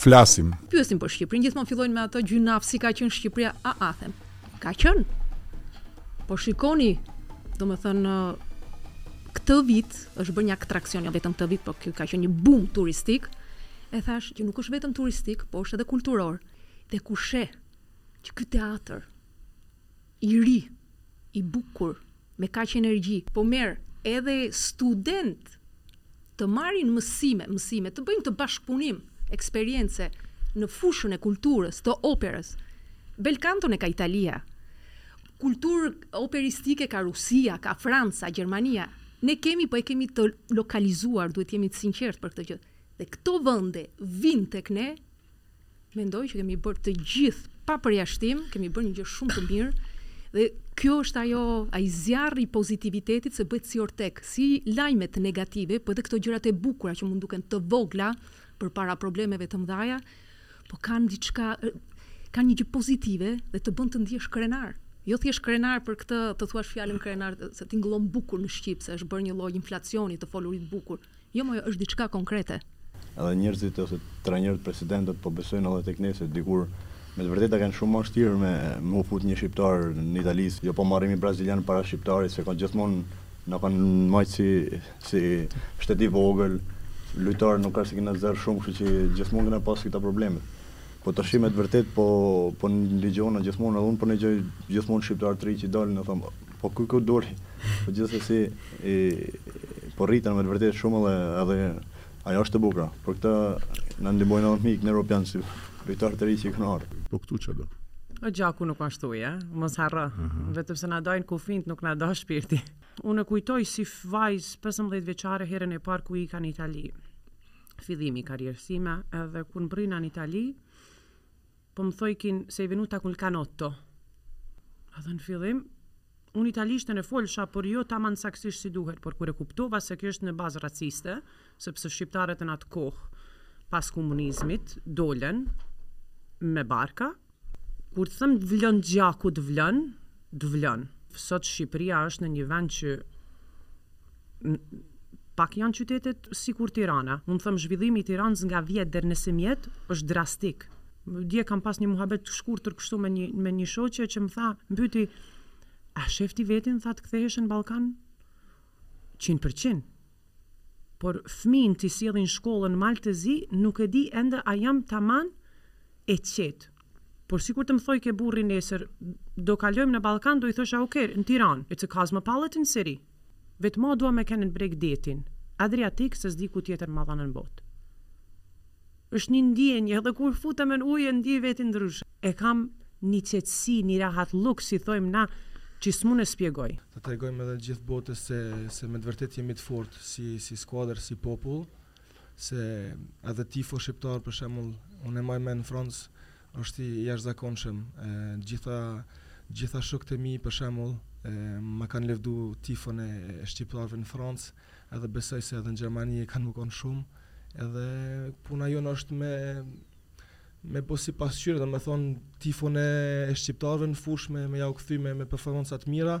Flasim. Pyesim për Shqipërinë, gjithmonë fillojnë me ato gjynaf si ka qenë Shqipëria a, a them. Ka qenë. Po shikoni, domethënë këtë vit është bërë një atraksion, jo vetëm këtë vit, por ka qenë një boom turistik. E thash që nuk është vetëm turistik, por është edhe kulturor. Dhe kur sheh që ky teatr I ri, i bukur, me kaq energji. Po merr edhe student të marrin mësime, mësime, të bëjnë këtë bashkëpunim, eksperience në fushën e kulturës, të operës. Belkanton e ka Italia. Kulturë operistike ka Rusia, ka Franca, Gjermania. Ne kemi, po e kemi të lokalizuar, duhet të jemi të sinqertë për këtë gjë. Dhe këto vende vijnë tek ne. Mendoj që kemi bërë të gjithë pa përjashtim, kemi bërë një gjë shumë të mirë dhe kjo është ajo ai zjarri i pozitivitetit se bëhet si ortek, si lajmet negative, po edhe këto gjërat e bukura që mund duken të vogla përpara problemeve të mëdhaja, po kanë diçka kanë një gjë pozitive dhe të bën të ndihesh krenar. Jo thjesht krenar për këtë, të thuash fjalën krenar se tingëllon bukur në shqip, se është bërë një lloj inflacioni të folurit bukur. Jo, më është diçka konkrete. Edhe njerëzit ose trajnerët presidentët po besojnë edhe tek ne se dikur me të vërtetë kanë shumë ma shtirë me me u fut një shqiptar në Itali se jo po marrim një brazilian para shqiptarit se kanë gjithmonë na kanë majt si si shtet i vogël lujtar nuk ka s'e kena nxjerr shumë kështu që gjithmonë kena pas këta problemet Po tash me të vërtet po po ndigjona gjithmonë edhe unë po ndigjoj gjithmonë shqiptar të ri që dalin e thonë Po ky ku doli, po gjithsesi po rriten me të vërtetë shumë dhe edhe ajo është e bukur. Për këtë na ndihmojnë edhe ekipi në Europian si lojtarë të ri që kanë ardhur. Po këtu ç'a do? O gjaku nuk është ujë, a? Mos harro. Vetëm se na dajnë kufinjtë, nuk na dan shpirti. Unë e kujtoj si vajzë pesëmbëdhjetë vjeçare herën e parë kur ika në Itali. Fillimi i karrierës sime, edhe kur mbrina në Itali, Po më thojkin sei venuta col canotto. Edhe në fillim, unë italishten e folsha, por jo taman saktësisht si duhet, por kur e kuptova se kjo është në bazë raciste, sepse shqiptarët në atë kohë, pas komunizmit, dolën me barka. Kur të them të vlon gjaku të vlon, të vlon. Sot Shqipëria është në një vend që pak janë qytetet sikur Tirana. Unë them zhvillimi i Tiranës nga vjet deri në sëmjet është drastik. Dje kam pas një muhabet të shkurtër kështu me një me një shoqe që më tha, më pyeti, A shef ti vetin tha të kthehesh në Ballkan? Qind për qind. Por fëmijën ta sjell n'shkollë në Mal të Zi, nuk e di ende a jam taman e qetë. Por sikur të më thojke burri nesër do kalojmë në Ballkan do i thosha ok, në Tiranë, it's a cosmopolitan city. Vetëm dua me kenë n'breg detin Adriatik se s'di ku tjetër m'dhanë n'botë. Është ni ndjenjë edhe kur futeme n'ujë e ndiej vetin ndryshe. E kam ni qetësi, ni rahatlluk si thojmë na që s'muj e spjegoj. Të tregojmë edhe gjithë botës se se me t'vërtetë jemi t'fortë si si skuadër, si popull. se edhe tifo shqiptar për shembull, unë e maj me në Francë, është i jashtëzakonshëm. Gjitha gjitha shokët e mi për shembull, ma kanë lëvdu tifon e shqiptarëve në Francë, edhe besoj se edhe në Gjermani e kanë me konë shumë, edhe puna jonë është me me bo si pasqyrë, domethonë tifon e shqiptarëve në fushë me, me jau kthy me, me performanca t'mira,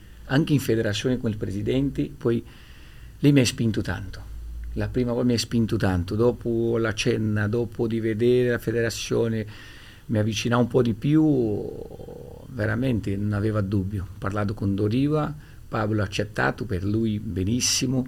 anche in federazione con il presidente, poi lì mi ha spinto tanto la prima volta mi hai spinto tanto, dopo la cenna, dopo di vedere la federazione mi avvicinò un po' di più, veramente non aveva dubbio. Ho parlato con Doriva, Pablo ha accettato, per lui benissimo,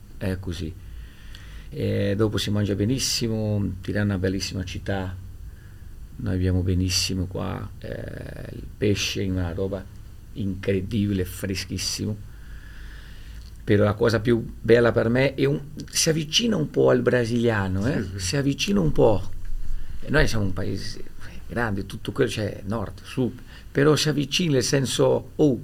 è così. E dopo si mangia benissimo, Tirana è una bellissima città, noi abbiamo benissimo qua eh, il pesce, è una roba incredibile, freschissimo però la cosa più bella per me è un, si avvicina un po' al brasiliano, eh? sì, sì. si avvicina un po'. noi siamo un paese eh, grande, tutto quello c'è, cioè, nord, sud, però si avvicina nel senso, oh,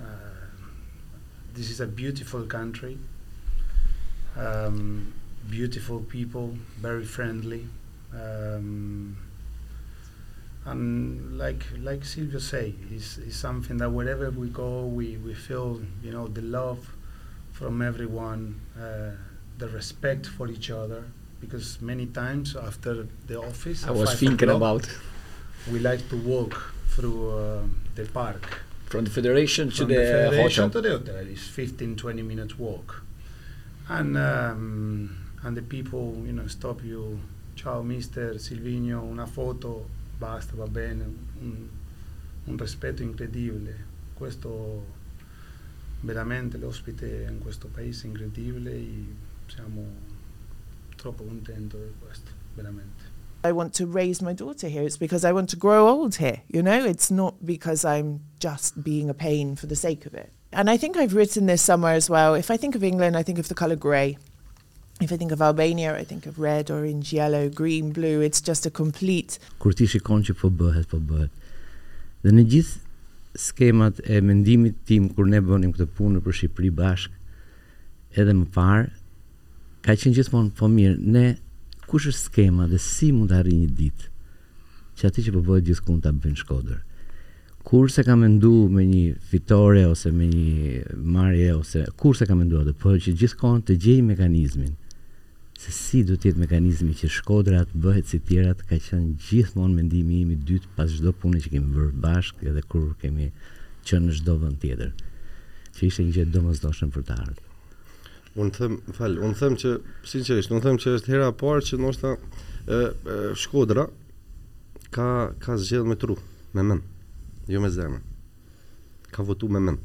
Uh, this is a beautiful country, um, beautiful people, very friendly, um, and like like Silvio say, it's something that wherever we go, we we feel you know the love from everyone. Uh, the respect for each other because many times after the office, I was thinking about. We like to walk through uh, the park. From the federation From to the, the federation hotel. to the hotel is 15, 20 minutes walk, and um, and the people you know stop you. Ciao, Mister Silvino, una foto. Basta, va bene. Un, un rispetto incredibile. Questo veramente l'ospite in questo paese è incredibile siamo troppo contenti di questo, veramente. I want to raise my daughter here. It's because I want to grow old here. You know, it's not because I'm just being a pain for the sake of it. And I think I've written this somewhere as well. If I think of England, I think of the color grey. If I think of Albania, I think of red, orange, yellow, green, blue, it's just a complete... Kur ti shikon që po bëhet, po bëhet. Dhe në gjithë skemat e mendimit tim, kur ne bënim këtë punë nëpër Shqipëri bashk, edhe më parë, ka qenë gjithmonë po mirë, ne kush është skema dhe si mund ta arrij një ditë që ati që po bëhet gjithkund ta bëj n'Shkodër. Kurrë s'e kam mendu me nji fitore ose me nji marrje ose kurrë s'e kam mendu atë por që gjithkohën të gjej mekanizmin se si do të jetë mekanizmi që Shkodra të bëhet si t'tjerat ka qen gjithmon mendimi im i dytë pas çdo pune që kemi bër bashk edhe kur kemi qen në çdo vend tjetër që ishte një gjë e domosdoshme për të ardhur. Unë them, fal, unë them që sinqerisht, unë them që është hera e parë që ndoshta ë Shkodra Ka ka zgjedhë me tru, me mend, jo me zemër. Ka votu me mend.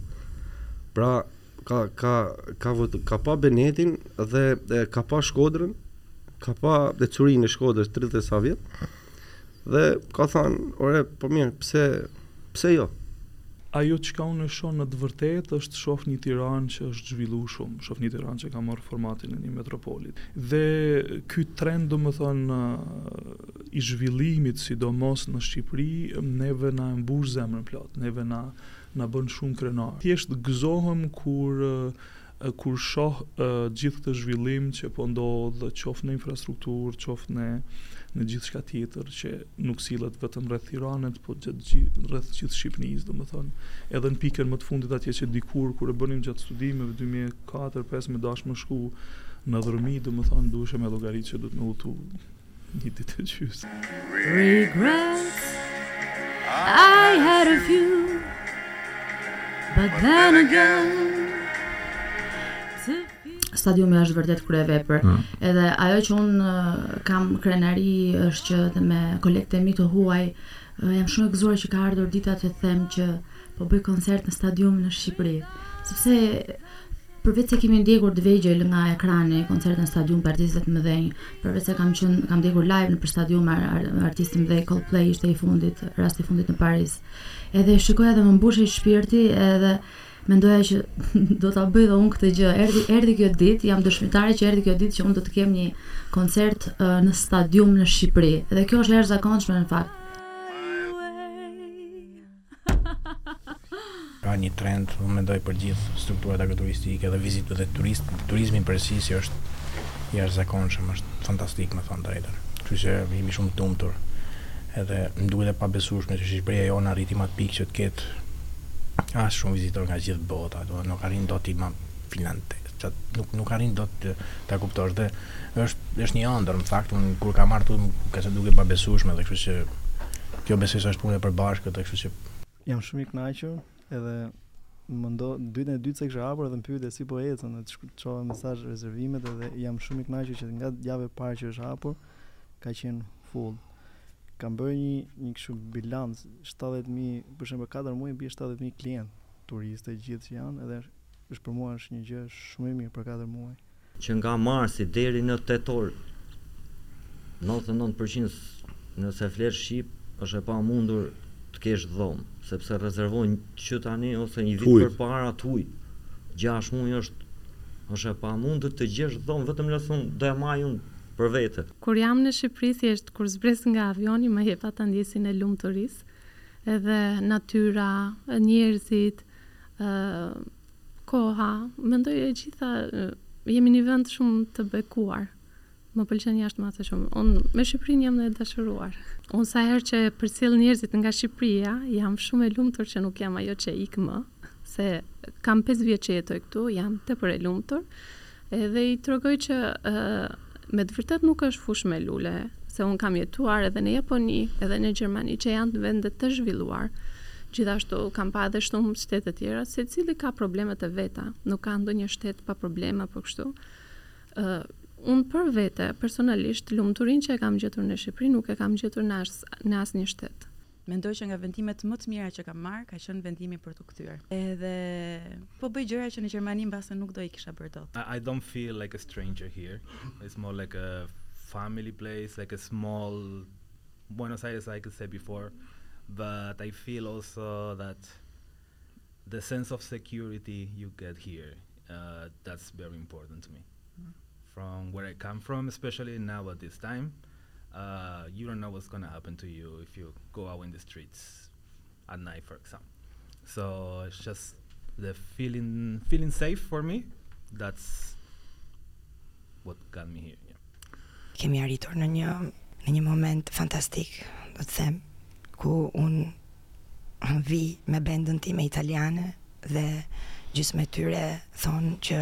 Pra ka ka ka votu, ka pa Benetin dhe e, ka pa Shkodrën, ka pa ecurinë e Shkodrës 30 e sa vjet. Dhe ka thanë, "Ore, po mirë, pse Pse jo? Ajo çka unë e shoh në të vërtetë është shoh një Tiranë që është zhvillu shumë, shoh një Tiranë që ka marrë formatin e një metropolit. Dhe ky trend domethonë i zhvillimit sidomos në Shqipëri neve na e mbush zemrën plot, neve na na bën shumë krenar. Thjesht gëzohem kur E kur shoh gjithë këtë zhvillim që po ndodh, qoftë në infrastrukturë, qoftë në në gjithçka tjetër që nuk sillet vetëm rreth Tiranës, po gjatë gjithë rreth gjithë Shqipnisë, domethënë, edhe në pikën më të fundit atje që dikur kur e bënim gjatë studimeve 2004-2005 me dasht me shku në Dhërmi, domethënë duhesh me llogaritë që duhet me udhëtu Një ditë e gjys. Regrets I had a few But then again stadiumi është vërtet kryevepër. Mm. Edhe ajo që un kam krenari është që me kolegët e mi të huaj jam shumë e gëzuar që ka ardhur dita të them që po bëj koncert në stadium në Shqipëri, sepse Përveç se kemi ndjekur të vegjël nga ekrani koncerte në stadium prej artistëve të mëdhenj, përveç se kam qenë kam ndjekur live nëpër stadiume artistë të mëdhenj, Coldplay ishte i fundit, rasti i fundit në Paris. Edhe e shikoja dhe më mbushej shpirti edhe mendoja që do ta bëj dhe unë këtë gjë. Erdhi erdhi kjo ditë, jam dëshmitare që erdhi kjo ditë që unë do të kem një koncert në stadium në Shqipëri. Dhe kjo është e jashtëzakonshme në fakt. Ka një trend, unë mendoj për gjithë strukturat agroturistike dhe vizitët dhe turist, turizmi për sivjet është i jashtëzakonshëm, është fantastik me thënë të drejtën. Kështu që jemi shumë të lumtur. Edhe më duket e pabesueshme që Shqipëria jonë arriti në atë pikë që të ketë aq shumë vizitorë nga gjithë bota, do nuk arrin dot i Finlandez. Çat nuk nuk arrin dot të ta kuptosh dhe është është një ëndërr në fakt unë kur kam marrë më ka qenë dukej e pabesueshme dhe kështu që kjo besoj se është punë e përbashkët dhe kështu që jam shumë i kënaqur edhe më ndo ditën e dytë që e kisha hapur edhe më pyet si po ecën dhe të çova mesazh rezervimet edhe jam shumë i kënaqur që nga java e parë që është hapur ka qenë full kam bërë një një kështu bilanc 70000 për shembull 4 muaj mbi 70000 klientë turistë të gjithë që janë edhe Është për mua është një gjë shumë e mirë për katër muaj. Që nga marsi deri në tetor nëntëdhjetë e nëntë për qind nëse flet shqip është e pamundur të kesh dhomë, sepse rezervojnë që tani ose një vit përpara të huajt. Gjashtë muaj është është e pamundur të gjesh dhomë, vetëm nëse unë do e mbaj unë për vete. Kur jam në Shqipëri thjesht kur zbres nga avioni më jep atë ndjesinë e lumturisë, edhe natyra, njerëzit, koha, mendoj e gjitha jemi një vend shumë i bekuar. Më pëlqen jashtë mase shumë. Unë me Shqipërinë jam e dashuruar. Unë sa herë që përcjell njerëzit nga Shqipëria, jam shumë e lumtur që nuk jam ajo që ik më, se kam 5 vjet që jetoj këtu, jam tepër e lumtur. Edhe i tregoj që me të vërtetë nuk është fushë me lule, se unë kam jetuar edhe në Japoni, edhe në Gjermani, që janë vende të zhvilluar. Gjithashtu kam pa edhe shumë shtete të tjera, secili ka problemet e veta, nuk ka ndonjë shtet pa probleme, apo kështu. Uh, unë për vete, personalisht, lumturinë që e kam gjetur në Shqipëri, nuk e kam gjetur në as, në asnjë shtet. Mendoj që nga vendimet më të mira që kam marrë ka qenë vendimi për t'u kthyer. Edhe po bëj gjëra që në Gjermani mbase nuk do i kisha bërë dot. I don't feel like a stranger here, it's more like a family place, like a small Buenos Aires like I said before, but I feel also that the sense of security you get here uh, that's very important to me. Mm -hmm. From where I come from, especially now at this time, uh, you don't know what's going to happen to you if you go out in the streets at night, for example. So it's just the feeling feeling safe for me. That's what got me here. Yeah. Kemi arritur në një në një moment fantastik, do të them, ku unë vij me bendën time italiane dhe gjysma e tyre thonë që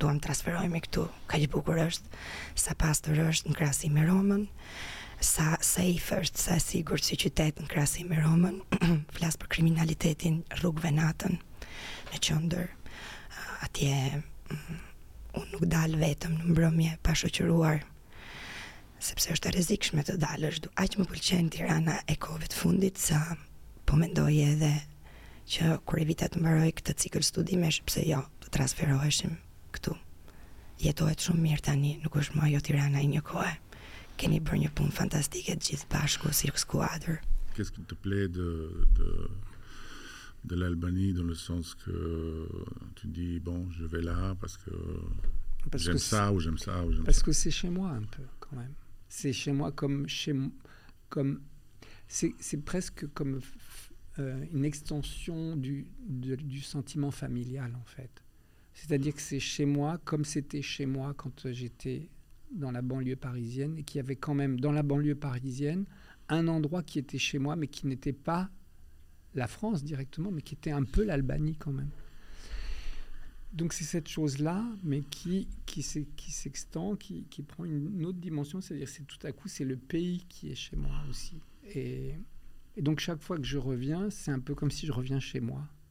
duam të transferohemi këtu. Kaq bukur është, sa pastër është në krahasim me Romën, sa safe është, sa i sigurt si qytet në krahasim me Romën, flas për kriminalitetin rrugëve natën në qendër, atje mm, unë nuk dal vetëm në mbrëmje pa shoqëruar sepse është e rrezikshme të dalësh. Aq më pëlqen Tirana e kohëve të fundit sa po mendoj edhe që kur Evita të mbarojë këtë cikël studimesh, pse jo, të transferoheshim këtu. Jetohet shumë mirë tani, nuk është më ajo Tirana e një kohe. Qu'est-ce qui te plaît de de l'Albanie dans le sens que tu dis bon, je vais là parce que j'aime ça ou j'aime ça ou j'aime Parce que c'est chez moi un peu quand même. C'est chez moi comme chez comme c'est presque comme euh, une extension du, du sentiment familial en fait. C'est-à-dire que c'est chez moi, comme c'était chez moi quand j'étais dans la banlieue parisienne, et qu'il y avait quand même dans la banlieue parisienne un endroit qui était chez moi, mais qui n'était pas la France directement, mais qui était un peu l'Albanie quand même. Donc c'est cette chose-là, mais qui, qui s'extend, qui, prend une autre dimension, c'est-à-dire c'est tout à coup, c'est le pays qui est chez moi aussi. et donc chaque fois que je reviens, c'est un peu comme si je reviens chez moi.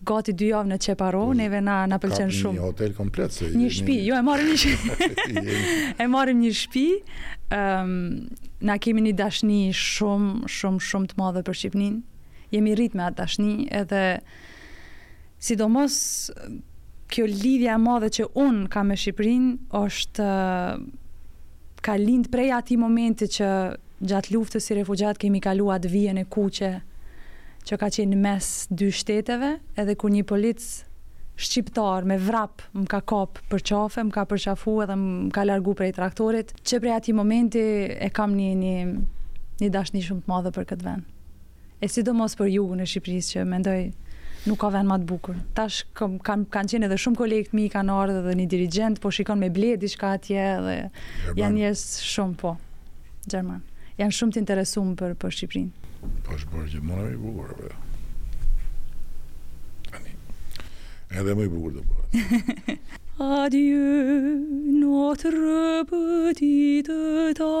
Gati dy javë në Qeparo, neve na na pëlqen shumë. Ka një hotel komplet se një shtëpi, jo e marrim një shtëpi. e marrim një shtëpi. Ëm um, na kemi një dashni shumë shumë shumë të madhe për Shqipërinë. Jemi rrit me atë dashni edhe sidomos kjo lidhja e madhe që unë kam me Shqipërinë është ka lind prej atij momenti që Gjatë luftës si refugjatë kemi kalu atë vijën e kuqe që ka qenë mes dy shteteve edhe kur nji polic shqiptar me vrap m'ka kap për qafe, m'ka përqafu edhe m'ka largu prej traktorit. Që prej atij momenti e kam nji nji nji dashni shumë t'madhe për këtë vend. e sidomos për jugun e Shqipërisë që mendoj nuk ka vend ma të bukur. Tash kanë kanë qenë edhe shumë kolegë të mi kanë ardhur dhe një dirigjent po shikon me ble diçka atje dhe gjerman. janë njerëz shumë po. Gjerman. Janë shumë të interesuar për për Shqipërinë. Po është bërë gjithmonë i bukur apo jo? Tani. Edhe më i bukur do bëhet. Adieu, notre petite table.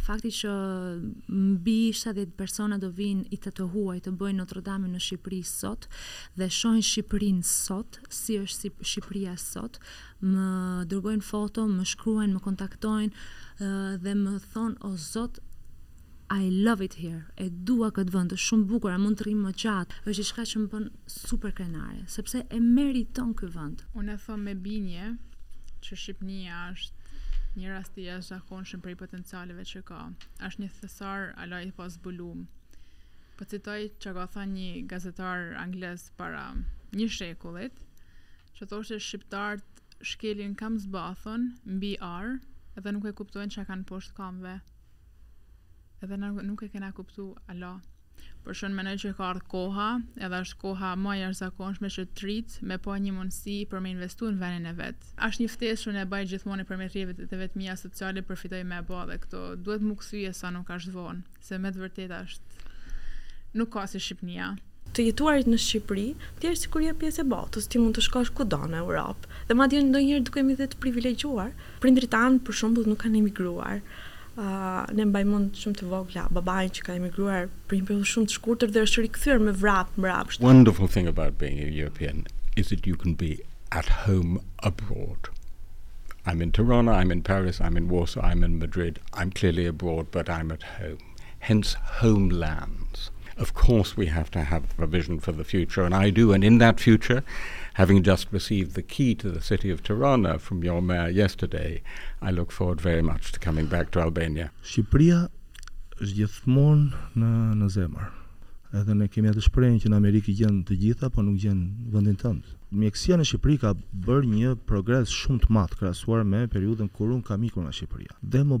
Fakti që mbi 70 persona do vijnë të të huaj të bëjnë Notre Dame në Shqipëri sot dhe shohin Shqipërinë sot, si është Shqipëria sot, më dërgojnë foto, më shkruajnë, më kontaktojnë dhe më thonë o zot I love it here, e dua këtë vend, është shumë bukur, a mund të rrimë më gjatë, është diçka që më bën super krenare, sepse e meriton ky vend. Unë e them me bindje që Shqipnia është një rast i jashtëzakonshëm prej potencialeve që ka. Është një thesar ala i pazbulum. Po citoj që ka thënë një gazetar anglez para një shekullit, që thoshte shqiptarët shkelin kamzbathun mbi ar dhe nuk e kuptojnë çë kanë poshtë kamve. Edhe na nuk e kena kuptu, alo. Por shumë mendoj që ka ardhë koha, edhe është koha ma e jashtëzakonshme që të rinjtë me pa një mundësi për me investu në venin e vet. Është një ftesë që unë e baj gjithmonë përmes rrjeteve të mia sociale përfitoj me e ba dhe këtu duhet mu kthye sa nuk është vonë, se me të vërtetë është nuk ka si Shqipnia. Të jetuarit në Shqipëri, ti je sikur je pjesë e botës, ti mund të shkosh kudo në Europë, dhe madje ndonjëherë dukemi dhe të privilegjuar, Prindërit tanë për shembull nuk kanë emigruar. Ne mbaj mend shumë të vogla babain që ka emigruar për një periudhë shumë të shkurtër dhe është rikthyer me vrap mbrapsht. Wonderful thing about being a European is that you can be at home abroad. I'm in Tirana, I'm in Paris, I'm in Warsaw, I'm in Madrid, I'm clearly abroad but I'm at home. hence homelands. Of course we have to have a vision for the future and I do and in that future having just received the key to the city of Tirana from your mayor yesterday I look forward very much to coming back to Albania. Shqipëria është gjithmonë në në zemër. Edhe ne kemi atë shprehje që në Amerikë gjen të gjitha, po nuk gjen vendin tënd. Mjekësia në Shqipëri ka bërë një progres shumë të madh krahasuar me periudhën kur un kam ikur nga Shqipëria. Dhe më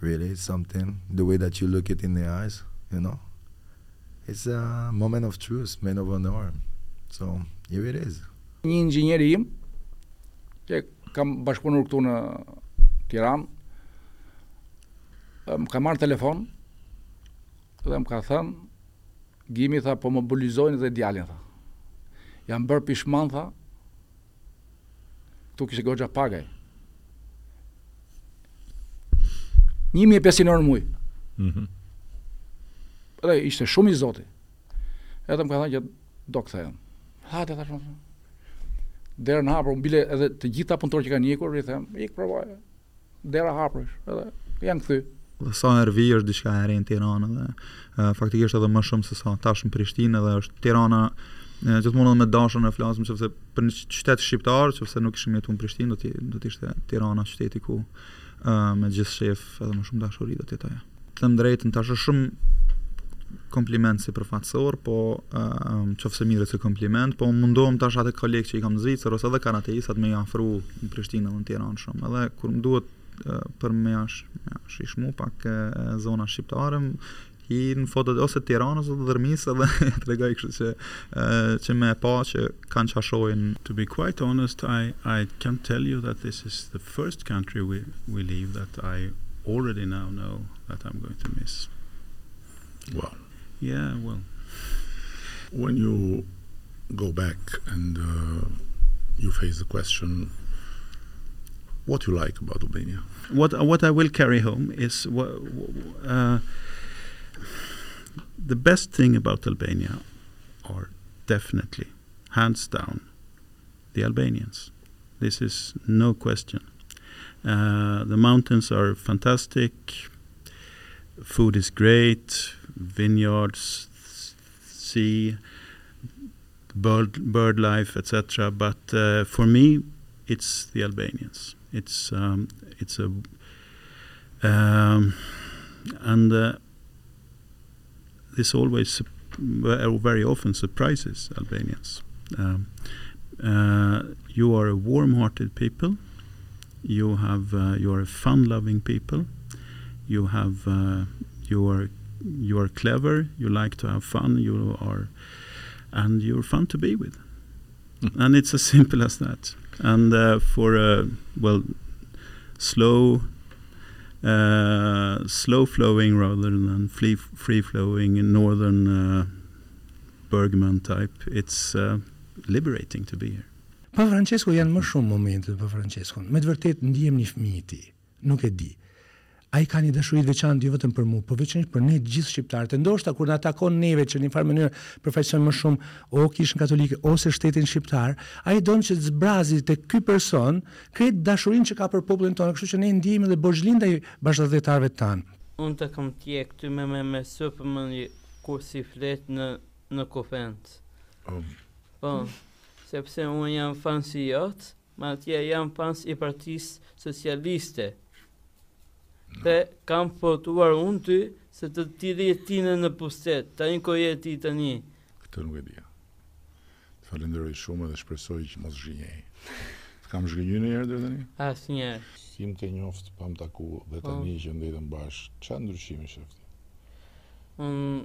really it's something the way that you look it in the eyes you know it's a moment of truth moment of honor so here it is një inxhinieri im që kam bashkëpunur këtu në Tiran më ka marrë telefon dhe më ka thënë Gimi tha, po mobilizojnë dhe djalin tha jam bërë pishman tha Këtu kishte goxha paga. 1500 euro në muaj. Mhm. Mm dhe ishte shumë i zoti. Edhe më ka thënë që do kthehem. Hajde thashë. Derën hapur, unë bile edhe të gjitha punëtorë që kanë ikur, i them, ik provoje. Dera hapur, edhe janë kthy. Dhe sa herë vi është diçka e re në Tiranë dhe uh, faktikisht edhe më shumë se sa tash në Prishtinë dhe është Tirana gjithmonë edhe me të dashurën e flasim sepse për një qytet shqiptar, nëse nuk kishim jetu në Prishtinë, do të do të ishte Tirana qyteti ku uh, me gjithë qejf edhe më shumë dashuri do të jetoja. Them të drejtën tash është shumë kompliment si përfaqësues, po uh, qoftë se merret si kompliment, po mundohem tash ata kolegë që i kam në Zvicër ose edhe karateistat me i afru në Prishtinë dhe në Tiranë shumë. Edhe kur më duhet uh, për me ash, me ash i çmu pak uh, zona shqiptare, i në fotot ose Tiranës ose Dhërmisë edhe tregoj kështu që uh, që me e pa që kanë qashojnë. To be quite honest, I, I can tell you that this is the first country we, we leave that I already now know that I'm going to miss. Well, Yeah, well. When you go back and uh, you face the question, what you like about Albania? What uh, what I will carry home is uh, the best thing about Albania are definitely, hands down, the Albanians. This is no question. Uh, the mountains are fantastic food is great, vineyards, sea, bird, bird life, etc. But uh, for me, it's the Albanians. It's um, it's a um, and uh, this always very often surprises Albanians. Um, uh, you are a warm-hearted people. You have uh, you are a fun-loving people you have uh, you are you are clever, you like to have fun, you are, and you're fun to be with, And it's as simple as that. And uh, for a uh, well slow uh, slow flowing rather than free free flowing northern uh, Bergman type, it's uh, liberating to be here. Papa Francesco janë më shumë momente Papa Francesco. Me të vërtetë ndihem një fëmijë i tij. Nuk e di. Ai ka një dashuri të veçantë jo vetëm për mua, por veçanërisht për ne të gjithë shqiptarët. E ndoshta kur na takon neve që në një farë mënyrë përfaqësojmë më shumë o Kishën Katolike ose shtetin shqiptar, ai don që të zbrazi tek ky person krejt dashurinë që ka për popullin tonë, kështu që ne ndihemi edhe borxhli ndaj bashkëatdhetarëve tanë. Unë të kam ndjek ty me me me super vëmendje kur ti flet në në konferenc. Po, sepse unë jam fansi jot, Madje jam fans i Partisë Socialiste dhe kam votuar unë ty që të rrije ti në pushtet, atje ku je ti tani. Këtë nuk e dija. Të falenderoj shumë dhe shpresoj që mos të zhgënjej. Të kam zhgënjy ndonjëherë deri tani? Asnjëherë. Si më ke njoft pa më taku dhe tani po. që ndejtëm bashkë, ça ndryshimi sheh ti? Unë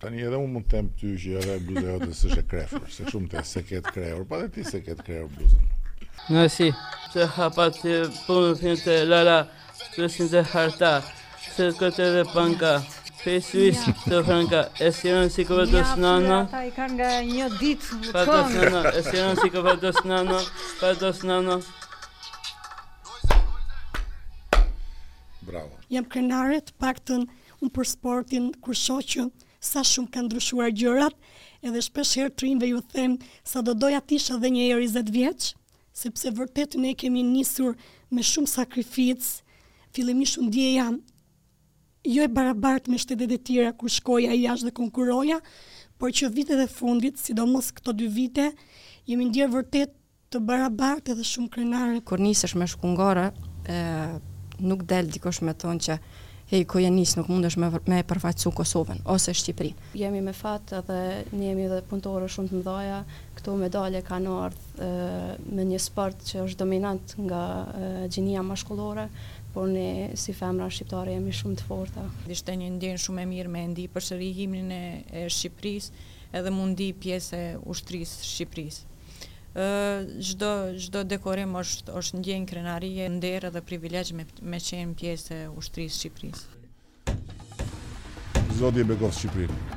Tani edhe unë mund të them ty që edhe bluza jote s'është e krehur, se s'mund të, s'e ke të krehur, pra dhe ti s'e ke të krehur bluzën. Në si, se hapa të punë të të lala, të si të harta, se këtë edhe panka, se si të franka, e si rënë si këve të snana, pa të snana, e si rënë si këve të snana, pa të snana. Bravo. Jam krenare të pak të në Unë për sportin kur shoh që sa shumë kanë ndryshuar gjërat, edhe shpesh herë të rinjve ju them sa do doja të isha dhe një herë 20 vjeç, sepse vërtet ne kemi nisur me shumë sakrificë, fillimisht u ndjeja jo e barabartë me shtetet e tjera kur shkoja jashtë dhe konkurroja, por që vitet e fundit, sidomos këto dy vite, jemi ndjerë vërtet Të barabartë dhe shumë krenare. Kur nisesh me shku n'garë e nuk del dikush me thonë që ej ku je nis nuk mundesh me me përfaqësu Kosovën ose Shqipërinë. Jemi me fat edhe jemi dhe punëtore shumë të mëdhaja këto medalje kanë ardhë me një sport që është dominant nga gjinia mashkullore por ne si femra shqiptare jemi shumë të forta. Ishte një ndjenjë shumë e mirë me e ndi përsëri himnin e e Shqipërisë edhe m'u ndi pjesë e ushtrisë Shqipërisë. Çdo çdo dekorim është është ndjenjë krenarie, nder edhe privilegj me me qenë pjesë e ushtrisë Shqipërisë. Zoti e bekoftë Shqipërinë.